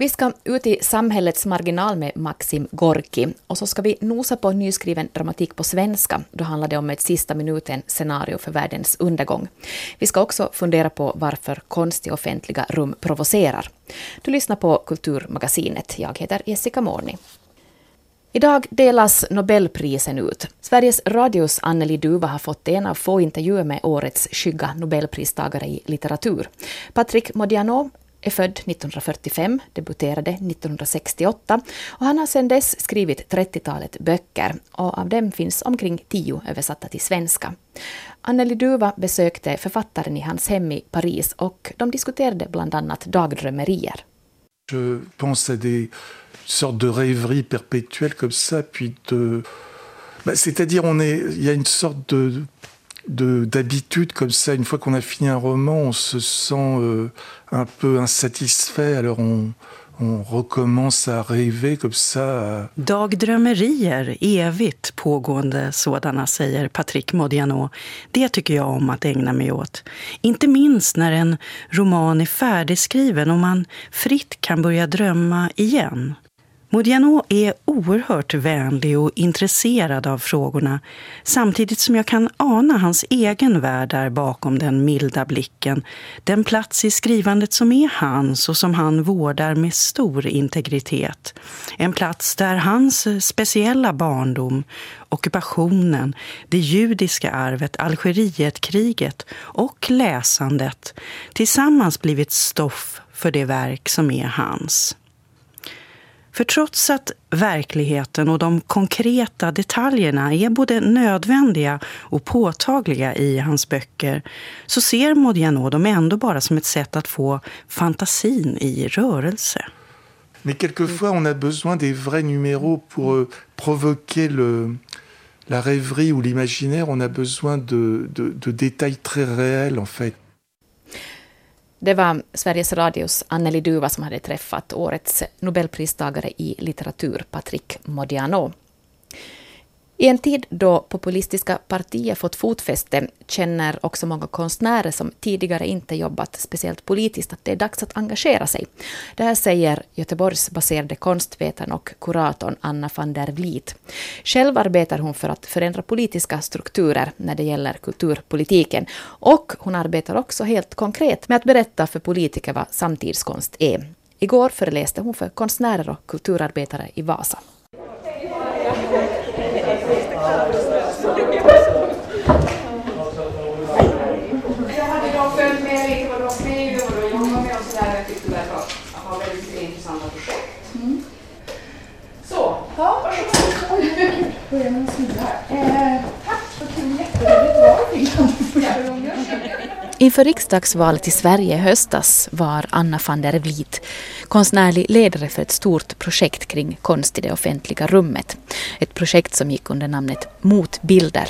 Vi ska ut i samhällets marginal med Maxim Gorki och så ska vi nosa på nyskriven dramatik på svenska. Då handlar det om ett sista minuten-scenario för världens undergång. Vi ska också fundera på varför konst i offentliga rum provocerar. Du lyssnar på Kulturmagasinet. Jag heter Jessica Morni. Idag delas Nobelprisen ut. Sveriges Radios Anneli Duva har fått en av få intervjuer med årets skygga Nobelpristagare i litteratur. Patrick Modiano är född 1945, debuterade 1968 och han har sedan dess skrivit 30-talet böcker och av dem finns omkring tio översatta till svenska. Anneli Duva besökte författaren i hans hem i Paris och de diskuterade bland annat dagdrömmerier. Je pense à des sortes de rêveries perpétuelles comme ça, puis de... Bah, C'est-à-dire, est, il y a une sorte de d'habitude comme ça. Une fois qu'on a fini un roman, on se sent euh, un peu insatisfait. Alors on, on recommence à rêver comme ça. Dagdrömmerier, evigt pågående sådana, säger Patrick Modiano. Det tycker jag om att ägna mig åt. Inte minst när en roman är färdigskriven och man fritt kan börja drömma igen. Modiano är oerhört vänlig och intresserad av frågorna samtidigt som jag kan ana hans egen värld där bakom den milda blicken. Den plats i skrivandet som är hans och som han vårdar med stor integritet. En plats där hans speciella barndom, ockupationen, det judiska arvet, Algerietkriget och läsandet tillsammans blivit stoff för det verk som är hans. För trots att verkligheten och de konkreta detaljerna är både nödvändiga och påtagliga i hans böcker så ser Modiano dem ändå bara som ett sätt att få fantasin i rörelse. Men quelquefois on a besoin des vrais numéros pour euh, provoquer le, la rêverie ou l'imaginaire. On a besoin de, de, de détails très réels en fait. Det var Sveriges Radios Anneli Duva som hade träffat årets nobelpristagare i litteratur, Patrick Modiano. I en tid då populistiska partier fått fotfäste känner också många konstnärer som tidigare inte jobbat speciellt politiskt att det är dags att engagera sig. Det här säger Göteborgsbaserade konstvetaren och kuratorn Anna van der Vliet. Själv arbetar hon för att förändra politiska strukturer när det gäller kulturpolitiken och hon arbetar också helt konkret med att berätta för politiker vad samtidskonst är. Igår föreläste hon för konstnärer och kulturarbetare i Vasa. Oh, Inför riksdagsvalet i Sverige i höstas var Anna van der Vliet konstnärlig ledare för ett stort projekt kring konst i det offentliga rummet. Ett projekt som gick under namnet Motbilder.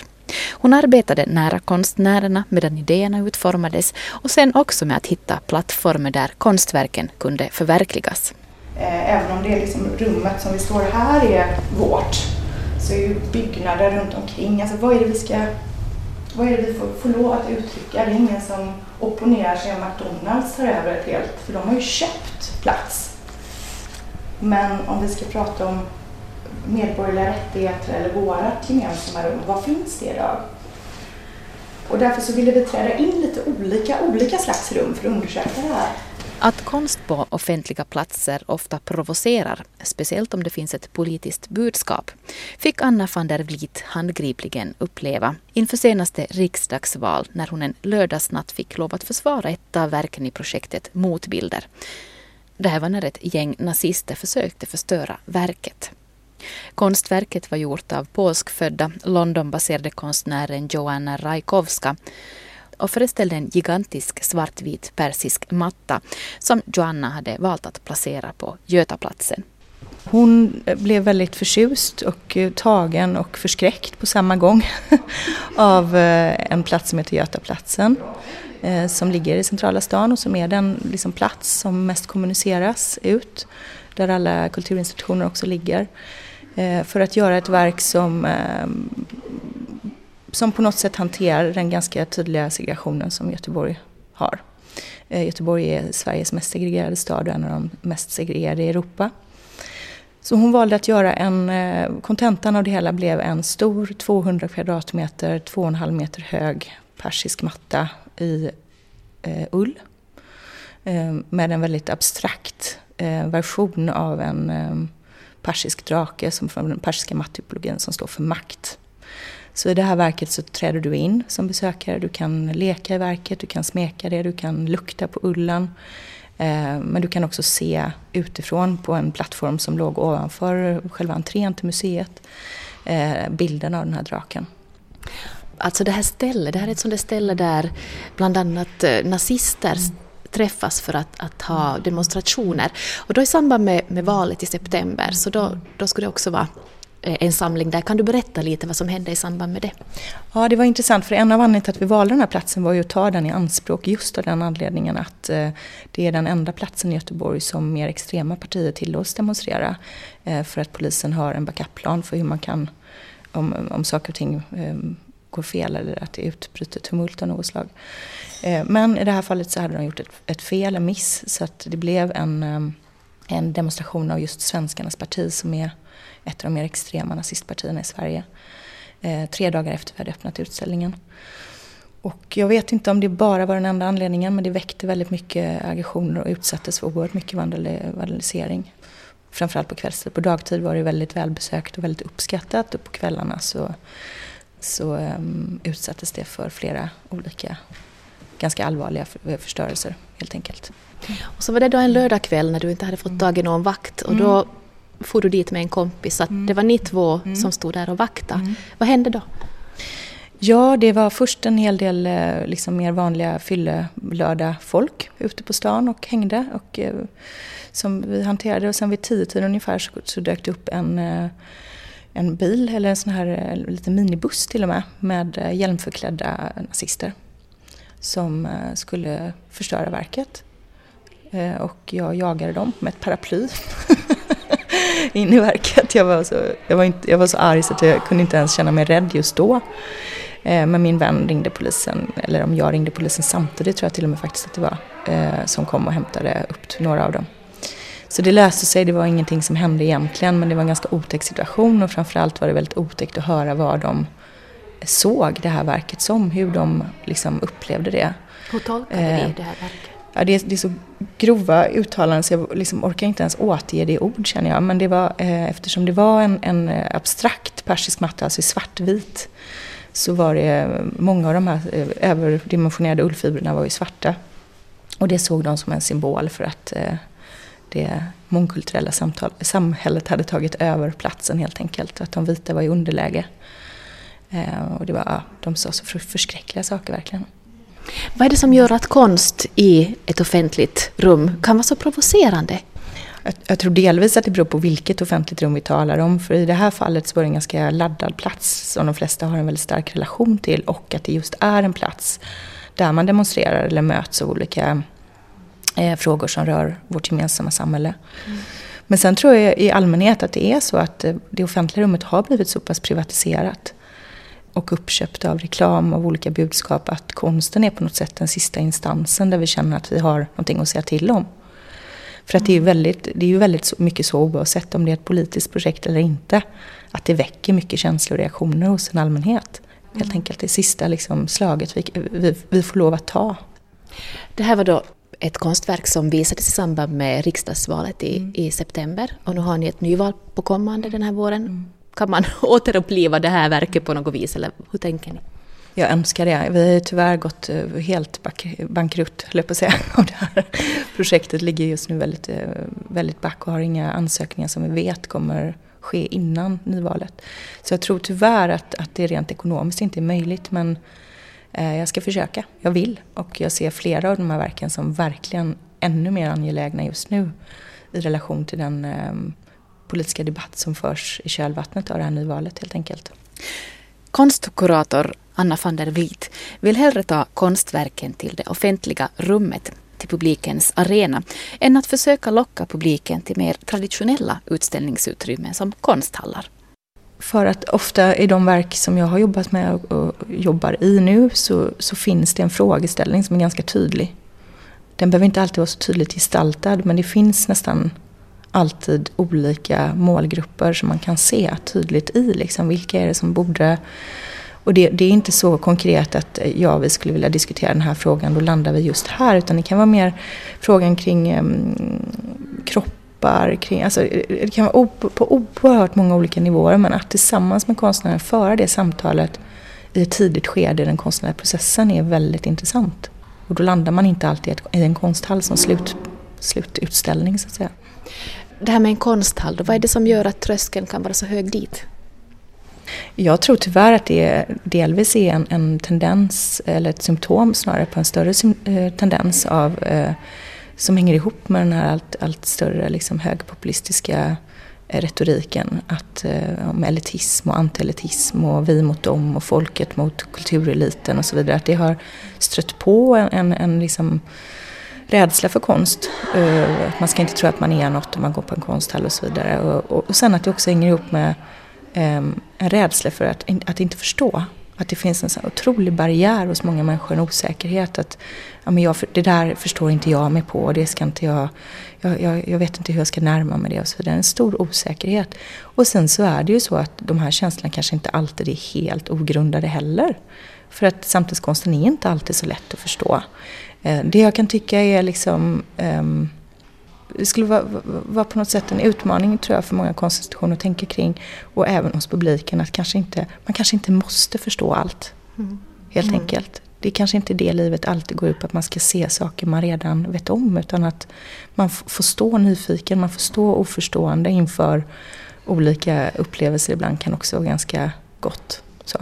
Hon arbetade nära konstnärerna medan idéerna utformades och sen också med att hitta plattformar där konstverken kunde förverkligas. Eh, även om det är liksom rummet som vi står här är vårt så är ju byggnader runt omkring, alltså vad är det vi ska vad är det vi får, får lov att uttrycka? Det är ingen som opponerar sig om McDonalds tar över ett helt, för de har ju köpt plats. Men om vi ska prata om medborgerliga rättigheter eller vårat gemensamma rum, vad finns det idag? Och därför så ville vi träda in lite olika, olika slags rum för att undersöka det här. Att konst på offentliga platser ofta provocerar, speciellt om det finns ett politiskt budskap, fick Anna van der Vliet handgripligen uppleva inför senaste riksdagsval när hon en lördagsnatt fick lov att försvara ett av verken i projektet Motbilder. Det här var när ett gäng nazister försökte förstöra verket. Konstverket var gjort av polskfödda Londonbaserade konstnären Joanna Rajkowska och föreställde en gigantisk svartvit persisk matta som Joanna hade valt att placera på Götaplatsen. Hon blev väldigt förtjust och eh, tagen och förskräckt på samma gång av eh, en plats som heter Götaplatsen eh, som ligger i centrala stan och som är den liksom, plats som mest kommuniceras ut där alla kulturinstitutioner också ligger för att göra ett verk som som på något sätt hanterar den ganska tydliga segregationen som Göteborg har. Eh, Göteborg är Sveriges mest segregerade stad och en av de mest segregerade i Europa. Så hon valde att göra en, eh, kontentan av det hela blev en stor 200 kvadratmeter, 2,5 meter hög persisk matta i eh, ull. Eh, med en väldigt abstrakt eh, version av en eh, persisk drake som från den persiska mattypologin som står för makt. Så i det här verket så träder du in som besökare, du kan leka i verket, du kan smeka det, du kan lukta på ullen. Eh, men du kan också se utifrån på en plattform som låg ovanför själva entrén till museet eh, bilden av den här draken. Alltså det här stället, det här är ett sådant ställe där bland annat eh, nazister mm. träffas för att, att ha demonstrationer. Och då i samband med, med valet i september så då, då skulle det också vara Eh, en samling där. Kan du berätta lite vad som hände i samband med det? Ja, det var intressant för en av anledningarna till att vi valde den här platsen var ju att ta den i anspråk just av den anledningen att eh, det är den enda platsen i Göteborg som mer extrema partier tillåts demonstrera. Eh, för att polisen har en backupplan för hur man kan, om, om saker och ting ehm, går fel eller att det utbryter tumult av något slag. Men i det här fallet så hade de gjort ett, ett fel, en miss, så att det blev en, ehm, en demonstration av just Svenskarnas parti som är ett av de mer extrema nazistpartierna i Sverige. Eh, tre dagar efter vi hade öppnat utställningen. Och jag vet inte om det bara var den enda anledningen men det väckte väldigt mycket aggressioner och utsattes för oerhört mycket vandalisering. Framförallt på kvällstid. På dagtid var det väldigt välbesökt och väldigt uppskattat och på kvällarna så, så um, utsattes det för flera olika ganska allvarliga förstörelser helt enkelt. Och så var det då en lördagkväll när du inte hade fått tag i någon vakt och då mm for du dit med en kompis. Så mm. Det var ni två mm. som stod där och vaktade. Mm. Vad hände då? Ja, det var först en hel del eh, liksom, mer vanliga fyllelörda folk ute på stan och hängde. Och, eh, som vi hanterade och sen vid tio tiden ungefär så, så dök det upp en, eh, en bil, eller en sån här liten minibuss till och med, med hjälmförklädda nazister. Som skulle förstöra verket. Och jag jagade dem med ett paraply. in i verket. Jag var, så, jag, var inte, jag var så arg så att jag kunde inte ens känna mig rädd just då. Eh, men min vän ringde polisen, eller om jag ringde polisen samtidigt tror jag till och med faktiskt att det var, eh, som kom och hämtade upp några av dem. Så det löste sig, det var ingenting som hände egentligen men det var en ganska otäck situation och framförallt var det väldigt otäckt att höra vad de såg det här verket som, hur de liksom upplevde det. Hur tolkade eh, det här verket? Ja, det, är, det är så grova uttalanden så jag liksom orkar inte ens återge det i ord känner jag. Men det var, eh, eftersom det var en, en eh, abstrakt persisk matta, alltså i svartvit, så var det eh, många av de här eh, överdimensionerade ullfibrerna var ju svarta. Och det såg de som en symbol för att eh, det mångkulturella samtal, samhället hade tagit över platsen helt enkelt. Att de vita var i underläge. Eh, och det var, ja, de sa så förskräckliga saker verkligen. Vad är det som gör att konst i ett offentligt rum kan vara så provocerande? Jag, tror delvis att det beror på vilket offentligt rum vi talar om. För i det här fallet så var det en ganska laddad plats som de flesta har en väldigt stark relation till. Och att det just är en plats där man demonstrerar eller möts av olika eh, frågor som rör vårt gemensamma samhälle. Mm. Men sen tror jag i allmänhet att det är så att eh, det offentliga rummet har blivit så pass privatiserat och uppköpt av reklam av olika budskap att konsten är på något sätt den sista instansen där vi känner att vi har någonting att säga till om. För att det är ju väldigt, det är ju väldigt mycket så oavsett om det är ett politiskt projekt eller inte. Att det väcker mycket känslor och reaktioner hos en allmänhet. Helt mm. enkelt det sista liksom, slaget vi, vi, vi får lov att ta. Det här var då ett konstverk som visades i samband med riksdagsvalet i, mm. i september. Och nu har ni ett nyval på kommande den här våren. Mm. Kan man återuppliva det här verket på något vis, eller hur tänker ni? Jag önskar det. Vi har tyvärr gått eh, helt bankrutt, höll jag på att säga. Och det här projektet ligger just nu väldigt, eh, väldigt back och har inga ansökningar som vi vet kommer ske innan nyvalet. Så jag tror tyvärr att, att det rent ekonomiskt inte är möjligt, men eh, jag ska försöka. Jag vill. Och jag ser flera av de här verken som verkligen ännu mer angelägna just nu i relation till den ehm, politiska debatt som förs i kölvattnet av det här nyvalet helt enkelt. Konstkurator Anna van der Vliet vill hellre ta konstverken till det offentliga rummet, till publikens arena, än att försöka locka publiken till mer traditionella utställningsutrymmen som konsthallar. För att ofta i de verk som jag har jobbat med och jobbar i nu så, så finns det en frågeställning som är ganska tydlig Den behöver inte alltid vara så tydligt gestaltad men det finns nästan alltid olika målgrupper som man kan se tydligt i. Liksom, vilka är det som borde... Och det, det, är inte så konkret att ja, vi skulle vilja diskutera den här frågan, då landar vi just här. Utan det kan vara mer frågan kring um, kroppar, kring, alltså, det kan vara på oerhört många olika nivåer. Men att tillsammans med konstnären föra det samtalet i ett tidigt skede i den konstnärliga processen är väldigt intressant. Och då landar man inte alltid i en konsthall som slut, slututställning så att säga. Det här med en konsthall, då, vad är det som gör att tröskeln kan vara så hög dit? Jag tror tyvärr att det delvis är en, en tendens, eller ett symptom snarare på en större eh, tendens av eh, som hänger ihop med den här allt, allt större liksom, högerpopulistiska eh, retoriken. Att, eh, om elitism och antielitism och vi mot dem och folket mot kultureliten och så vidare. Att det har strött på en, en, en liksom rädsla för konst. Eh, man ska inte tro att man är något om man går på en konsthall och så vidare. Och, och, och sen att det också hänger ihop med ehm, en rädsla för att, att inte förstå. Att det finns en sån otrolig barriär hos många människor, en osäkerhet. Att ja, men jag, det där förstår inte jag mig på, det ska inte jag, jag, jag, jag vet inte hur jag ska närma mig det och så vidare. En stor osäkerhet. Och sen så är det ju så att de här känslorna kanske inte alltid är helt ogrundade heller. För att samtidskonsten är inte alltid så lätt att förstå. Eh, det jag kan tycka är liksom um, det skulle vara, vara, på något sätt en utmaning tror jag för många konstinstitutioner att tänka kring och även hos publiken att kanske inte, man kanske inte måste förstå allt. Mm. Helt mm. enkelt. Det är kanske inte det livet alltid går ut på att man ska se saker man redan vet om utan att man får stå nyfiken, man får stå oförstående inför olika upplevelser ibland kan också vara ganska gott. Så.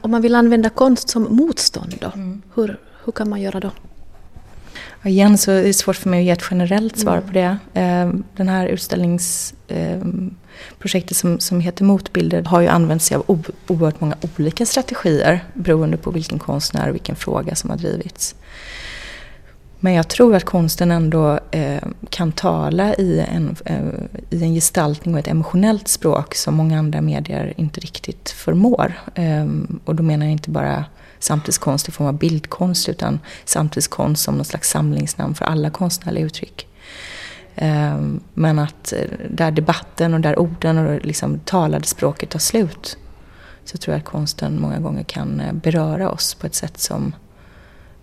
Om man vill använda konst som motstånd då, mm. hur, hur kan man göra då? Igen så är det svårt för mig att ge ett generellt svar mm. på det. Ehm, den här utställningsprojektet som, som heter Motbilder har ju använt sig av oerhört många olika strategier beroende på vilken konstnär och vilken fråga som har drivits. Men jag tror att konsten ändå eh, kan tala i en, eh, i en gestaltning och ett emotionellt språk som många andra medier inte riktigt förmår. Eh, och då menar jag inte bara samtidskonst i form av bildkonst utan samtidskonst som något slags samlingsnamn för alla konstnärliga uttryck. Ehm, men att eh, där debatten och där orden och liksom talade språket tar slut så tror jag att konsten många gånger kan eh, beröra oss på ett sätt som,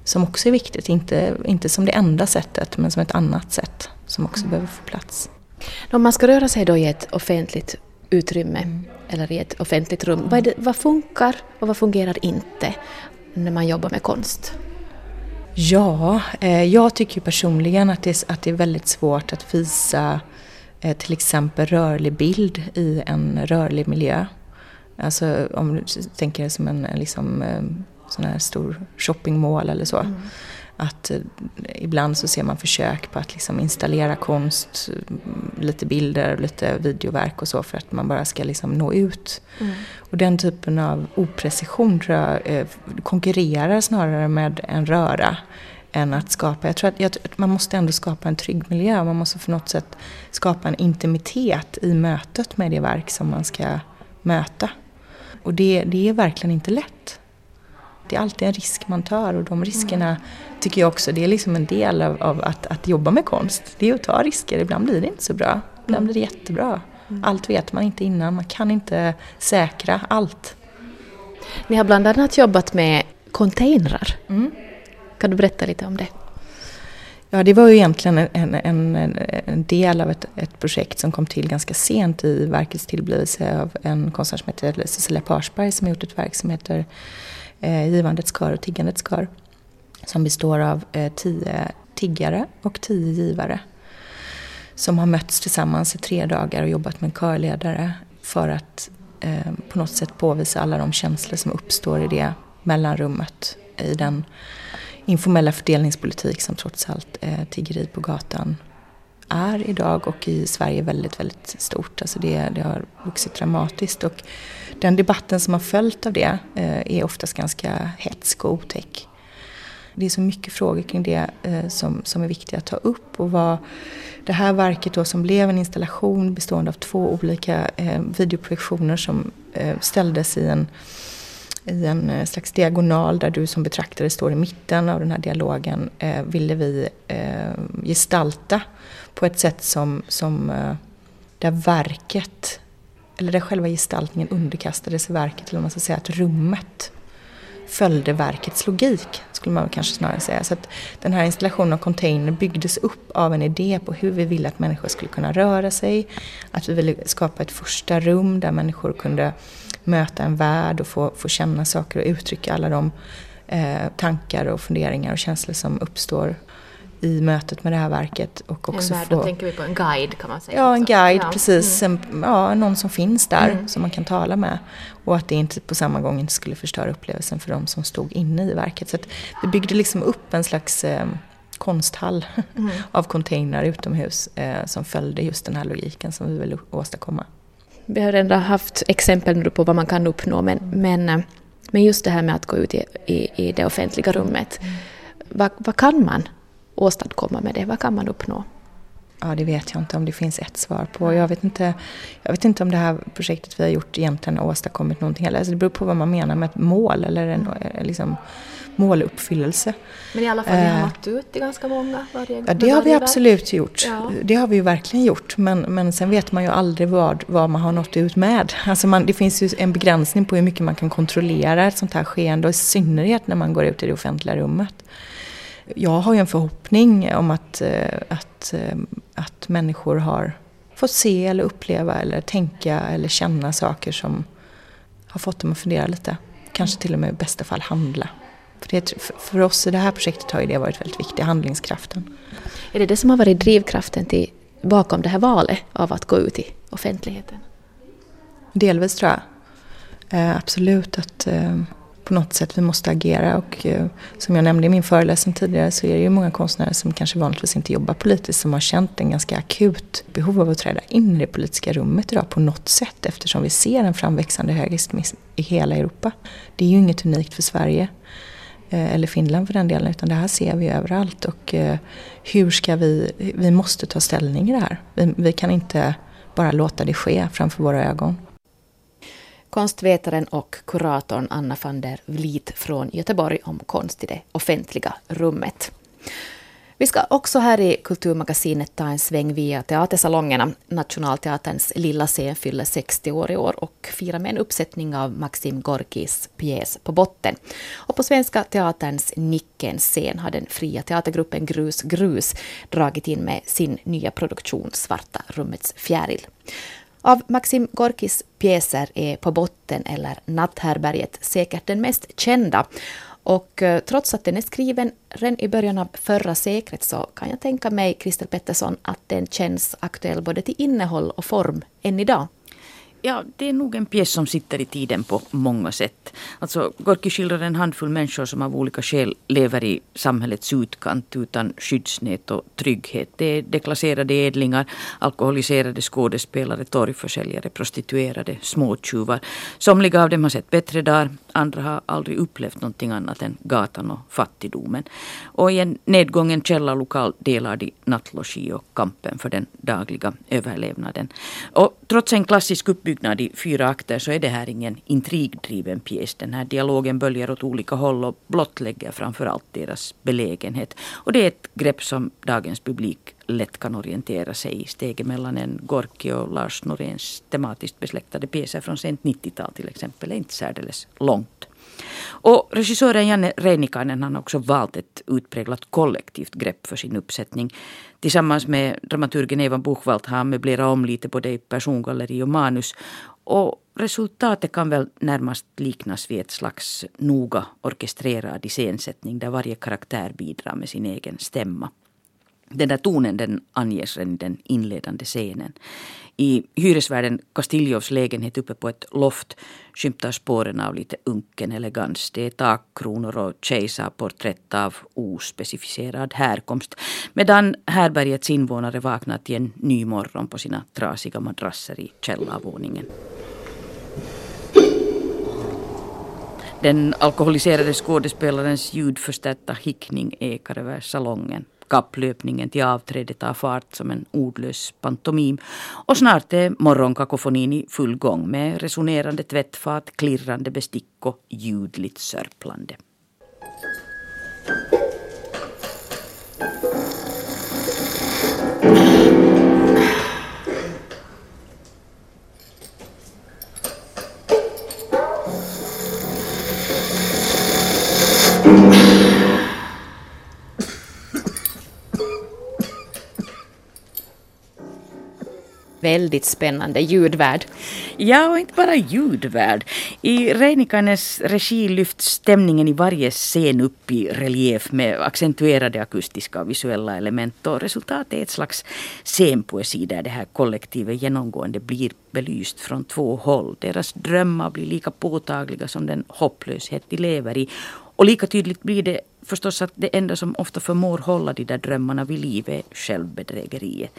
som också är viktigt. Inte, inte som det enda sättet men som ett annat sätt som också mm. behöver få plats. Om man ska röra sig då i ett offentligt utrymme mm. eller i ett offentligt rum. Mm. Vad, det, vad funkar och vad fungerar inte när man jobbar med konst? Ja, eh, jag tycker personligen att det, är, att det är väldigt svårt att visa eh, till exempel rörlig bild i en rörlig miljö. Alltså om du tänker det som en liksom, eh, sån här stor shoppingmall eller så. Mm att eh, ibland så ser man försök på att liksom installera konst, lite bilder, lite videoverk och så för att man bara ska liksom nå ut. Mm. Och den typen av oprecision tror jag eh, konkurrerar snarare med en röra än att skapa. Jag tror att, jag, man måste ändå skapa en trygg miljö. Man måste på något sätt skapa en intimitet i mötet med det verk som man ska möta. Och det, det är verkligen inte lätt. Det är alltid en risk man tar och de riskerna tycker jag också, det är liksom en del av, av att, att jobba med konst. Det är att ta risker. Ibland blir det inte så bra. Ibland blir det jättebra. Mm. Allt vet man inte innan. Man kan inte säkra allt. Ni har bland annat jobbat med containrar. Mm. Kan du berätta lite om det? Ja, det var ju egentligen en, en, en del av ett, ett, projekt som kom till ganska sent i verkets tillblivelse av en konstnär som heter Cecilia Parsberg som har gjort ett verk som heter eh, Givandets kör och tiggandets kör, som består av eh, tio tiggare och tio givare som har mötts tillsammans i tre dagar och jobbat med en körledare för att eh, på något sätt påvisa alla de känslor som uppstår i det mellanrummet i den informella fördelningspolitik som trots allt eh, tiggeri på gatan är idag och i Sverige väldigt, väldigt stort. Alltså det, det har vuxit dramatiskt och den debatten som har följt av det eh, är oftast ganska hetsk och otäck. Det är så mycket frågor kring det eh, som, som är viktiga att ta upp. Och vad det här verket då som blev en installation bestående av två olika eh, videoprojektioner som eh, ställdes i en i en eh, slags diagonal där du som betraktare står i mitten av den här dialogen eh, ville vi eh, gestalta på ett sätt som, som eh, där verket, eller där själva gestaltningen underkastades verket, eller man ska säga att rummet följde verkets logik, skulle man kanske snarare säga. Så att den här installationen av container byggdes upp av en idé på hur vi ville att människor skulle kunna röra sig, att vi ville skapa ett första rum där människor kunde möta en värld och få, få känna saker och uttrycka alla de eh, tankar och funderingar och känslor som uppstår i mötet med det här verket. Och också en värld, få, då tänker vi på en guide kan man säga. Ja, en guide, ja. precis. Mm. En, ja, någon som finns där mm. som man kan tala med. Och att det inte på samma gång inte skulle förstöra upplevelsen för de som stod inne i verket. Så att vi byggde liksom upp en slags eh, konsthall mm. av containrar utomhus eh, som följde just den här logiken som vi ville åstadkomma. Vi har redan haft exempel nu på vad man kan uppnå, men, men, eh, men just det här med att gå ut i, i, i det offentliga rummet. Mm. Vad, vad kan man åstadkomma med det? Vad kan man uppnå? Ja, det vet jag inte om det finns ett svar på. Jag vet inte, jag vet inte om det här projektet vi har gjort egentligen har åstadkommit någonting heller. Alltså det beror på vad man menar med ett mål eller en liksom, måluppfyllelse. Men i alla fall, ni har eh, nått ut till ganska många varje Ja, det har vi absolut gjort. Ja. Det har vi ju verkligen gjort. Men, men sen vet man ju aldrig vad, vad man har nått ut med. Alltså man, det finns ju en begränsning på hur mycket man kan kontrollera ett sånt här skeende. Och i synnerhet när man går ut i det offentliga rummet jag har ju en förhoppning om att, eh, att, eh, att människor har fått se eller uppleva eller tänka eller känna saker som har fått dem att fundera lite. Kanske till och med i bästa fall handla. För, det, för oss i det här projektet har ju det varit väldigt viktigt, handlingskraften. Är det det som har varit drivkraften till, bakom det här valet av att gå ut i offentligheten? Delvis tror jag. Eh, absolut att eh, på något sätt vi måste agera. Och eh, som jag nämnde i min föreläsning tidigare så är det ju många konstnärer som kanske vanligtvis inte jobbar politiskt som har känt en ganska akut behov av att träda in i det politiska rummet idag på något sätt eftersom vi ser en framväxande högerextremism i hela Europa. Det är ju inget unikt för Sverige eh, eller Finland för den delen utan det här ser vi överallt och eh, hur ska vi, vi måste ta ställning i det här. Vi, vi kan inte bara låta det ske framför våra ögon konstvetaren och kuratorn Anna van der Vliet från Göteborg om konst i det offentliga rummet. Vi ska också här i Kulturmagasinet ta en sväng via teatersalongerna. Nationalteaterns lilla scen fyller 60 år i år och firar med en uppsättning av Maxim Gorkis pjäs På botten. Och på Svenska Teaterns Nickens scen har den fria teatergruppen Grus Grus dragit in med sin nya produktion Svarta rummets fjäril. Av Maxim Gorkis pjäser är På botten eller Natthärbärget säkert den mest kända. Och eh, trots att den är skriven redan i början av förra seklet så kan jag tänka mig, Christer Pettersson, att den känns aktuell både till innehåll och form än idag. Ja, det är nog en pjäs som sitter i tiden på många sätt. Alltså, Gorki skildrar en handfull människor som av olika skäl lever i samhällets utkant utan skyddsnät och trygghet. Det är deklasserade edlingar, alkoholiserade skådespelare, torgförsäljare, prostituerade, småtjuvar. Somliga av dem har sett bättre dagar, andra har aldrig upplevt någonting annat än gatan och fattigdomen. Och i en nedgången källarlokal delar de nattlogi och kampen för den dagliga överlevnaden. Och trots en klassisk uppbyggnad i fyra akter så är det här ingen intrigdriven pjäs. Den här dialogen böljar åt olika håll och blottlägger framförallt deras belägenhet. Och det är ett grepp som dagens publik lätt kan orientera sig i. Steget mellan en Gorki och Lars Noréns tematiskt besläktade pjäser från sent 90-tal till exempel är inte särdeles långt. Och regissören Janne Reinikainen har också valt ett utpräglat kollektivt grepp för sin uppsättning. Tillsammans med dramaturgen Eva Buchwald har han möblerat om lite både i persongalleri och manus. Och resultatet kan väl närmast liknas vid ett slags noga orkestrerad iscensättning där varje karaktär bidrar med sin egen stämma. Den där tonen den anges redan i den inledande scenen. I hyresvärden Castillos lägenhet uppe på ett loft skymtar spåren av lite unken elegans. Det är takkronor och kejsarporträtt av ospecificerad härkomst. Medan härbergets invånare vaknar till en ny morgon på sina trasiga madrasser i källarvåningen. Den alkoholiserade skådespelarens ljudförstärkta hickning ekar över salongen. Kapplöpningen till avträde tar fart som en ordlös pantomim. Och snart är morgonkakofonin i full gång med resonerande tvättfat, klirrande bestick och ljudligt sörplande. väldigt spännande ljudvärld. Ja, och inte bara ljudvärld. I Reinikainens regi lyfts stämningen i varje scen upp i relief med accentuerade akustiska och visuella element och resultatet är ett slags scenpoesi där det här kollektivet genomgående blir belyst från två håll. Deras drömmar blir lika påtagliga som den hopplöshet de lever i. Och lika tydligt blir det förstås att det enda som ofta förmår hålla de där drömmarna vid liv är självbedrägeriet.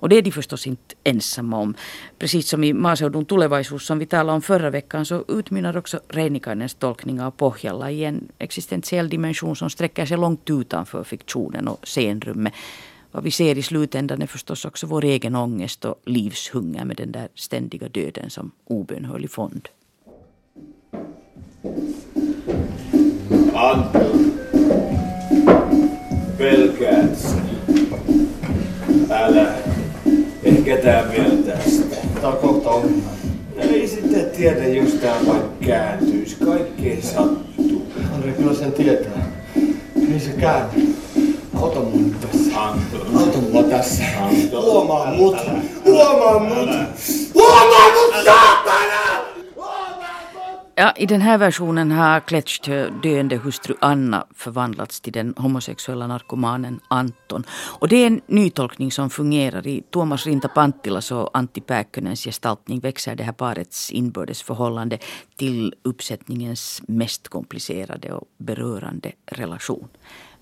Och det är de förstås inte ensamma om. Precis som i Maaseudun tulevaisuus som vi talade om förra veckan så utmynnar också Reinikainens tolkning av Pohjalla i en existentiell dimension som sträcker sig långt utanför fiktionen och scenrummet. Vad vi ser i slutändan är förstås också vår egen ångest och livshunger med den där ständiga döden som obönhörlig fond. Anton. Ketään mieltä sitä. Tää on kohta ohi. Ei sitten tiedä, jos tää vaikka kääntyis. Kaikkeen sattuu. Andri kyllä sen tietää. Ei se käänny. Auta mua nyt tässä. Anton. Auta mua tässä. Anton. Huomaa mut. Huomaa mut. Huomaa mut saatana! Ja, I den här versionen har Kletschs döende hustru Anna förvandlats till den homosexuella narkomanen Anton. Och det är en nytolkning som fungerar. I Tuomas Rinta-Panttilas och Antti Pääkkönens gestaltning växer det här parets inbördes förhållande till uppsättningens mest komplicerade och berörande relation.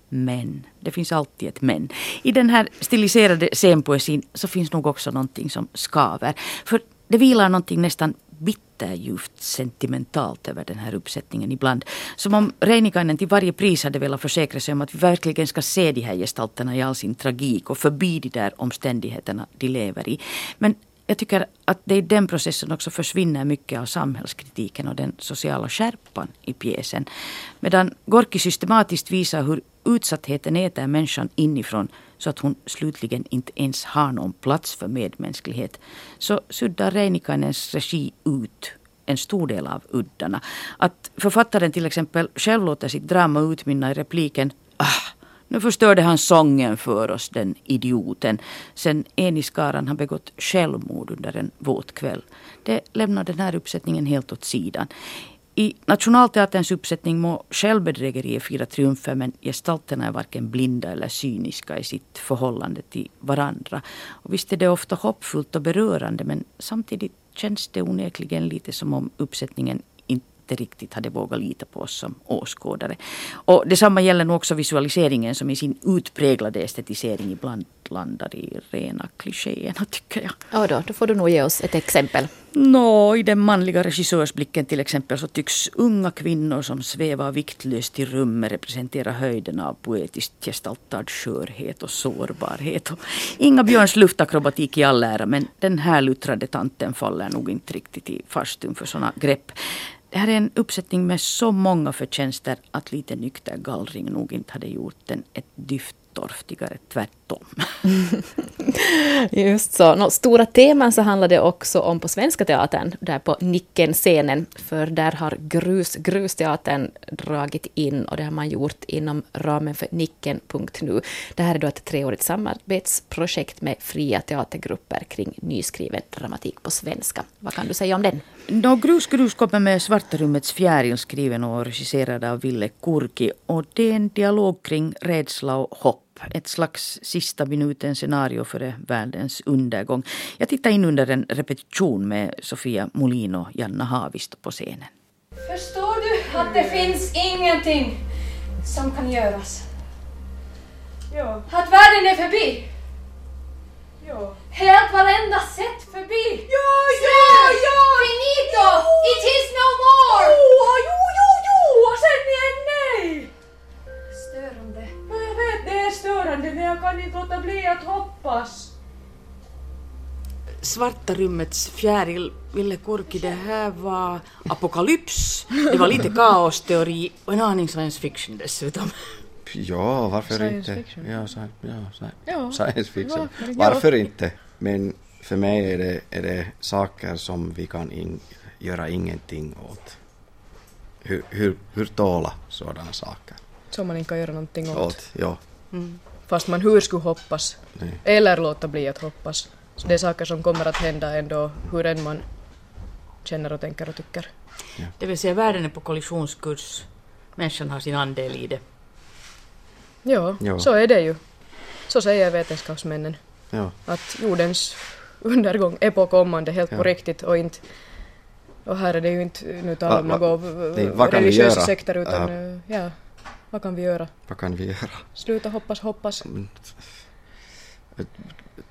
Men, det finns alltid ett men. I den här stiliserade scenpoesin så finns nog också någonting som skaver. För det vilar någonting nästan bitterljuvt sentimentalt över den här uppsättningen ibland. Som om Reinikainen till varje pris hade velat försäkra sig om att vi verkligen ska se de här gestalterna i all sin tragik och förbi de där omständigheterna de lever i. Men jag tycker att det i den processen också försvinner mycket av samhällskritiken och den sociala skärpan i pjäsen. Medan Gorki systematiskt visar hur utsattheten äter människan inifrån så att hon slutligen inte ens har någon plats för medmänsklighet så suddar Reinikainens regi ut en stor del av uddarna. Att författaren till exempel själv låter sitt drama utmynna i repliken ah, nu förstörde han sången för oss, den idioten. Sen en i skaran har begått självmord under en våt kväll. Det lämnar den här uppsättningen helt åt sidan. I Nationalteaterns uppsättning må självbedrägeriet fira triumfer men gestalterna är varken blinda eller cyniska i sitt förhållande till varandra. Och visst är det ofta hoppfullt och berörande men samtidigt känns det onekligen lite som om uppsättningen inte riktigt hade vågat lita på oss som åskådare. Och detsamma gäller nog också visualiseringen som i sin utpräglade estetisering ibland landar i rena klichéerna tycker jag. Och då, då får du nog ge oss ett exempel. Nå, i den manliga regissörsblicken till exempel så tycks unga kvinnor som svävar viktlöst i rummet representera höjden av poetiskt gestaltad skörhet och sårbarhet. Och inga Björns luftakrobatik i all ära men den här luttrade tanten faller nog inte riktigt i farstun för sådana grepp. Det här är en uppsättning med så många förtjänster att lite nykter gallring nog inte hade gjort den ett dyft torftigare, tvärtom. Just så. Nå, stora teman så handlar det också om på Svenska Teatern, där på Nicken-scenen, för där har Grus, Grusteatern dragit in och det har man gjort inom ramen för Nicken.nu. Det här är då ett treårigt samarbetsprojekt med fria teatergrupper kring nyskriven dramatik på svenska. Vad kan du säga om den? No, Grus Grus kommer med Svarta rummets fjäril skriven och regisserad av Ville Kurki och det är en dialog kring rädsla och hopp ett slags sista minuten scenario före världens undergång. Jag tittade in under en repetition med Sofia Molin och Janna Havisto på scenen. Förstår du att det finns ingenting som kan göras? Ja, Att världen är förbi? ja. Helt varenda sätt förbi? Ja, ja, ja! Finito! It is no more! Jo, jo, jo, jo! Och sen igen nej! Störande vet det är störande men jag kan inte låta bli att hoppas. Svarta rummets fjäril, Ville Kurki, det här var apokalyps, det var lite kaosteori och en aning science fiction dessutom. Ja, varför science inte? Ja, sci ja, sci ja, science fiction. Varför, varför inte? Men för mig är det, är det saker som vi kan in, göra ingenting åt. Hur, hur, hur tåla sådana saker? Som man inte kan göra någonting åt. Åt, ja. Fast man hur skulle hoppas. Nej. Eller låta bli att hoppas. Så det är saker som kommer att hända ändå hur än man känner och tänker och tycker. Det vill säga världen är på kollisionskurs, människan har sin andel i det. Ja, Ja. så är det ju. Så säger vetenskapsmännen. Ja. Att jordens undergång är på kommande helt på Ja. riktigt och inte och här är det ju inte nu tal om Va- va- något religiösa sekter utan eh, ja, vad kan vi göra? Vad kan vi göra? Sluta hoppas, hoppas.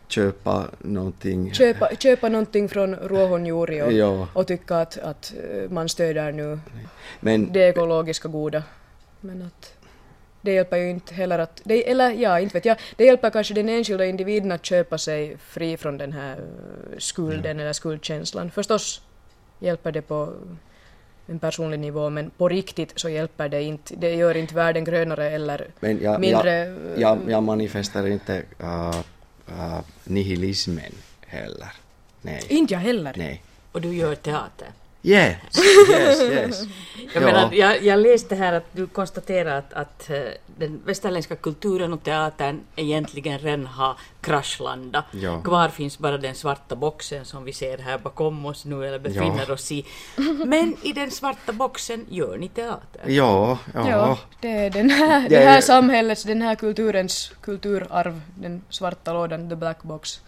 Köpa någonting? Köpa, köpa någonting från ruohonjuuri och, Ja. och tycka att, att eh, man stöder nu Men det ekologiska goda. Men att det hjälper ju inte heller att, det, eller ja, inte vet jag, det hjälper kanske den enskilda individen att köpa sig fri från den här skulden eller skuldkänslan. Förstås hjälper det på en personlig nivå, men på riktigt så hjälper det inte. Det gör inte världen grönare eller Men jag, mindre... jag, jag, jag manifesterar inte uh, uh, nihilismen heller. Nej. Inte jag heller. Nej. Och du gör teater. Yes, yes, yes. Jag, Ja. menar, jag, jag läste här att du konstaterar att, att eh, den västerländska kulturen och teatern egentligen redan har kraschlandat. Ja. Kvar finns bara den svarta boxen som vi ser här bakom oss nu eller befinner Ja. oss i. Men i den svarta boxen gör ni teater. Ja, ja. Ja, det är den här, det här samhällets, den här kulturens kulturarv, den svarta lådan, the black box,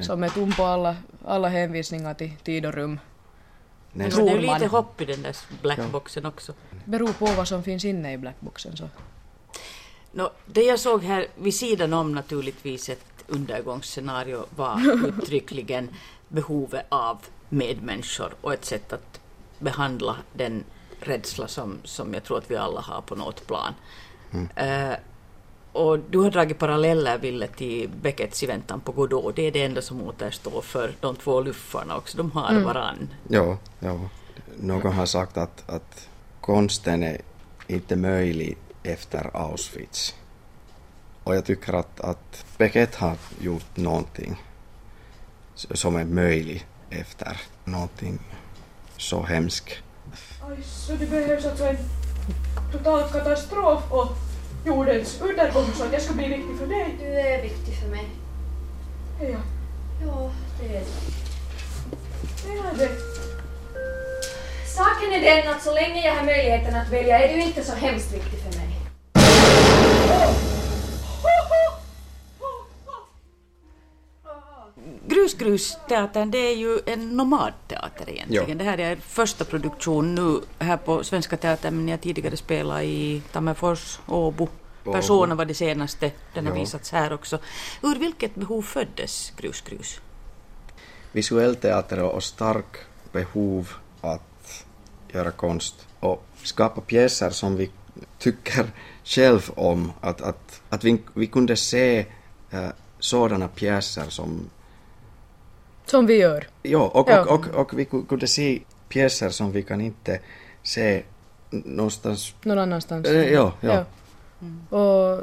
som är tom på alla, alla hänvisningar till tid och rum. Men det är ju lite hopp i den där blackboxen också. Beror på vad som finns inne i blackboxen så. Nå, det jag såg här vid sidan om naturligtvis ett undergångsscenario var uttryckligen behovet av medmänniskor och ett sätt att behandla den rädsla som, som jag tror att vi alla har på något plan. Eh, och du har dragit paralleller, Ville, till Becketts I väntan på Godot. Det är det enda som återstår för de två luffarna också. De har Mm. varann. Ja, ja. Någon har sagt att, att konsten är inte möjlig efter Auschwitz. Och jag tycker att, att Beckett har gjort någonting som är möjligt efter någonting så hemskt. Aj, så det behövs alltså en total katastrof och jordens undergång så att jag ska bli viktig för dig. Du är viktig för mig. Ja, Ja, det är det är det. Saken är den att så länge jag har möjligheten att välja är du inte så hemskt viktig för mig. Grusgrusteatern det är ju en nomadteater egentligen. Ja. Det här är första produktion nu här på Svenska Teatern men har tidigare spelat i Tammerfors, Åbo. Persona var det senaste, den har Ja. visats här också. Ur vilket behov föddes Grusgrus? Visuell teater och stark behov att göra konst och skapa pjäser som vi tycker själv om. Att, att, att vi, vi kunde se eh, sådana pjäser som... Som vi gör. Ja, och, Ja. och, och, och vi ku- kunde se pjäser som vi kan inte se någonstans... Någon annanstans. Eh, ja, ja. Och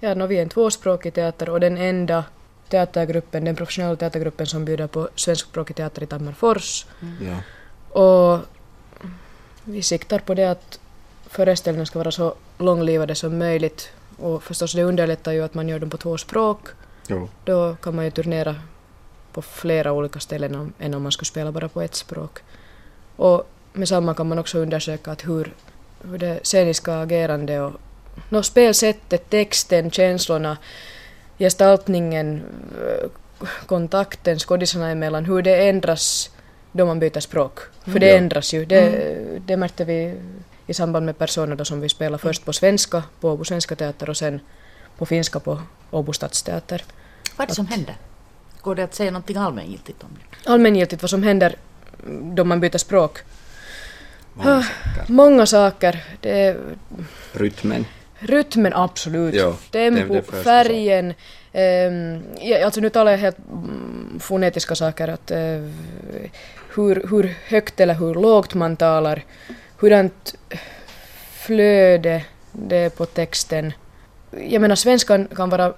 ja, no, vi är en tvåspråkig teater och den enda teatergruppen, den professionella teatergruppen som bjuder på svenskspråkig teater i Tammerfors. Ja. Och vi siktar på det att föreställningarna ska vara så långlivade som möjligt. Och förstås det underlättar ju att man gör dem på två språk. Jo. Då kan man ju turnera på flera olika ställen än om man skulle spela bara på ett språk. Och med samma kan man också undersöka att hur, hur det sceniska agerande och no, spelsättet, texten, känslorna, gestaltningen, eh, kontakten skådisarna emellan, hur det ändras då man byter språk. För det Ja. ändras ju. Det, det märkte vi i samband med personer då som vi spelade först på svenska på Åbo Svenska Teater och sen på finska på Åbo Stadsteater. Vad är det som händer? Går det att säga någonting allmängiltigt om det? Allmängiltigt vad som händer då man byter språk. Många Ah, saker. Många saker. Det är Rytmen. rytmen, absolut. Det- Tempo, färgen, ja, alltså nu talar jag helt fonetiska saker, att uh, hur, hur högt eller hur lågt man talar, hurdant flöde det är på texten. Jag menar svenskan kan vara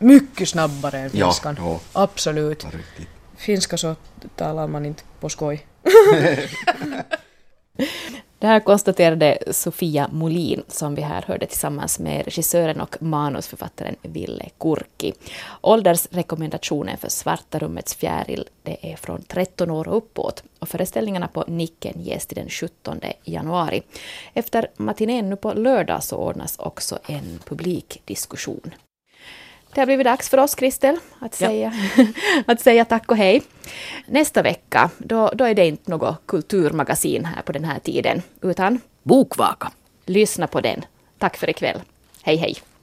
mycket snabbare än finskan. Ja, ja. Absolut. Finska så talar man inte på skoj. Det här konstaterade Sofia Molin som vi här hörde tillsammans med regissören och manusförfattaren Ville Kurki. Åldersrekommendationen för Svarta rummets fjäril det är från 13 år och uppåt och föreställningarna på Nicken ges till den 17 januari. Efter matinén nu på lördag så ordnas också en publikdiskussion. Det har blivit dags för oss, Kristel, att säga, ja. att säga tack och hej. Nästa vecka, då, då är det inte något kulturmagasin här på den här tiden, utan Bokvaka. Lyssna på den. Tack för ikväll. Hej, hej.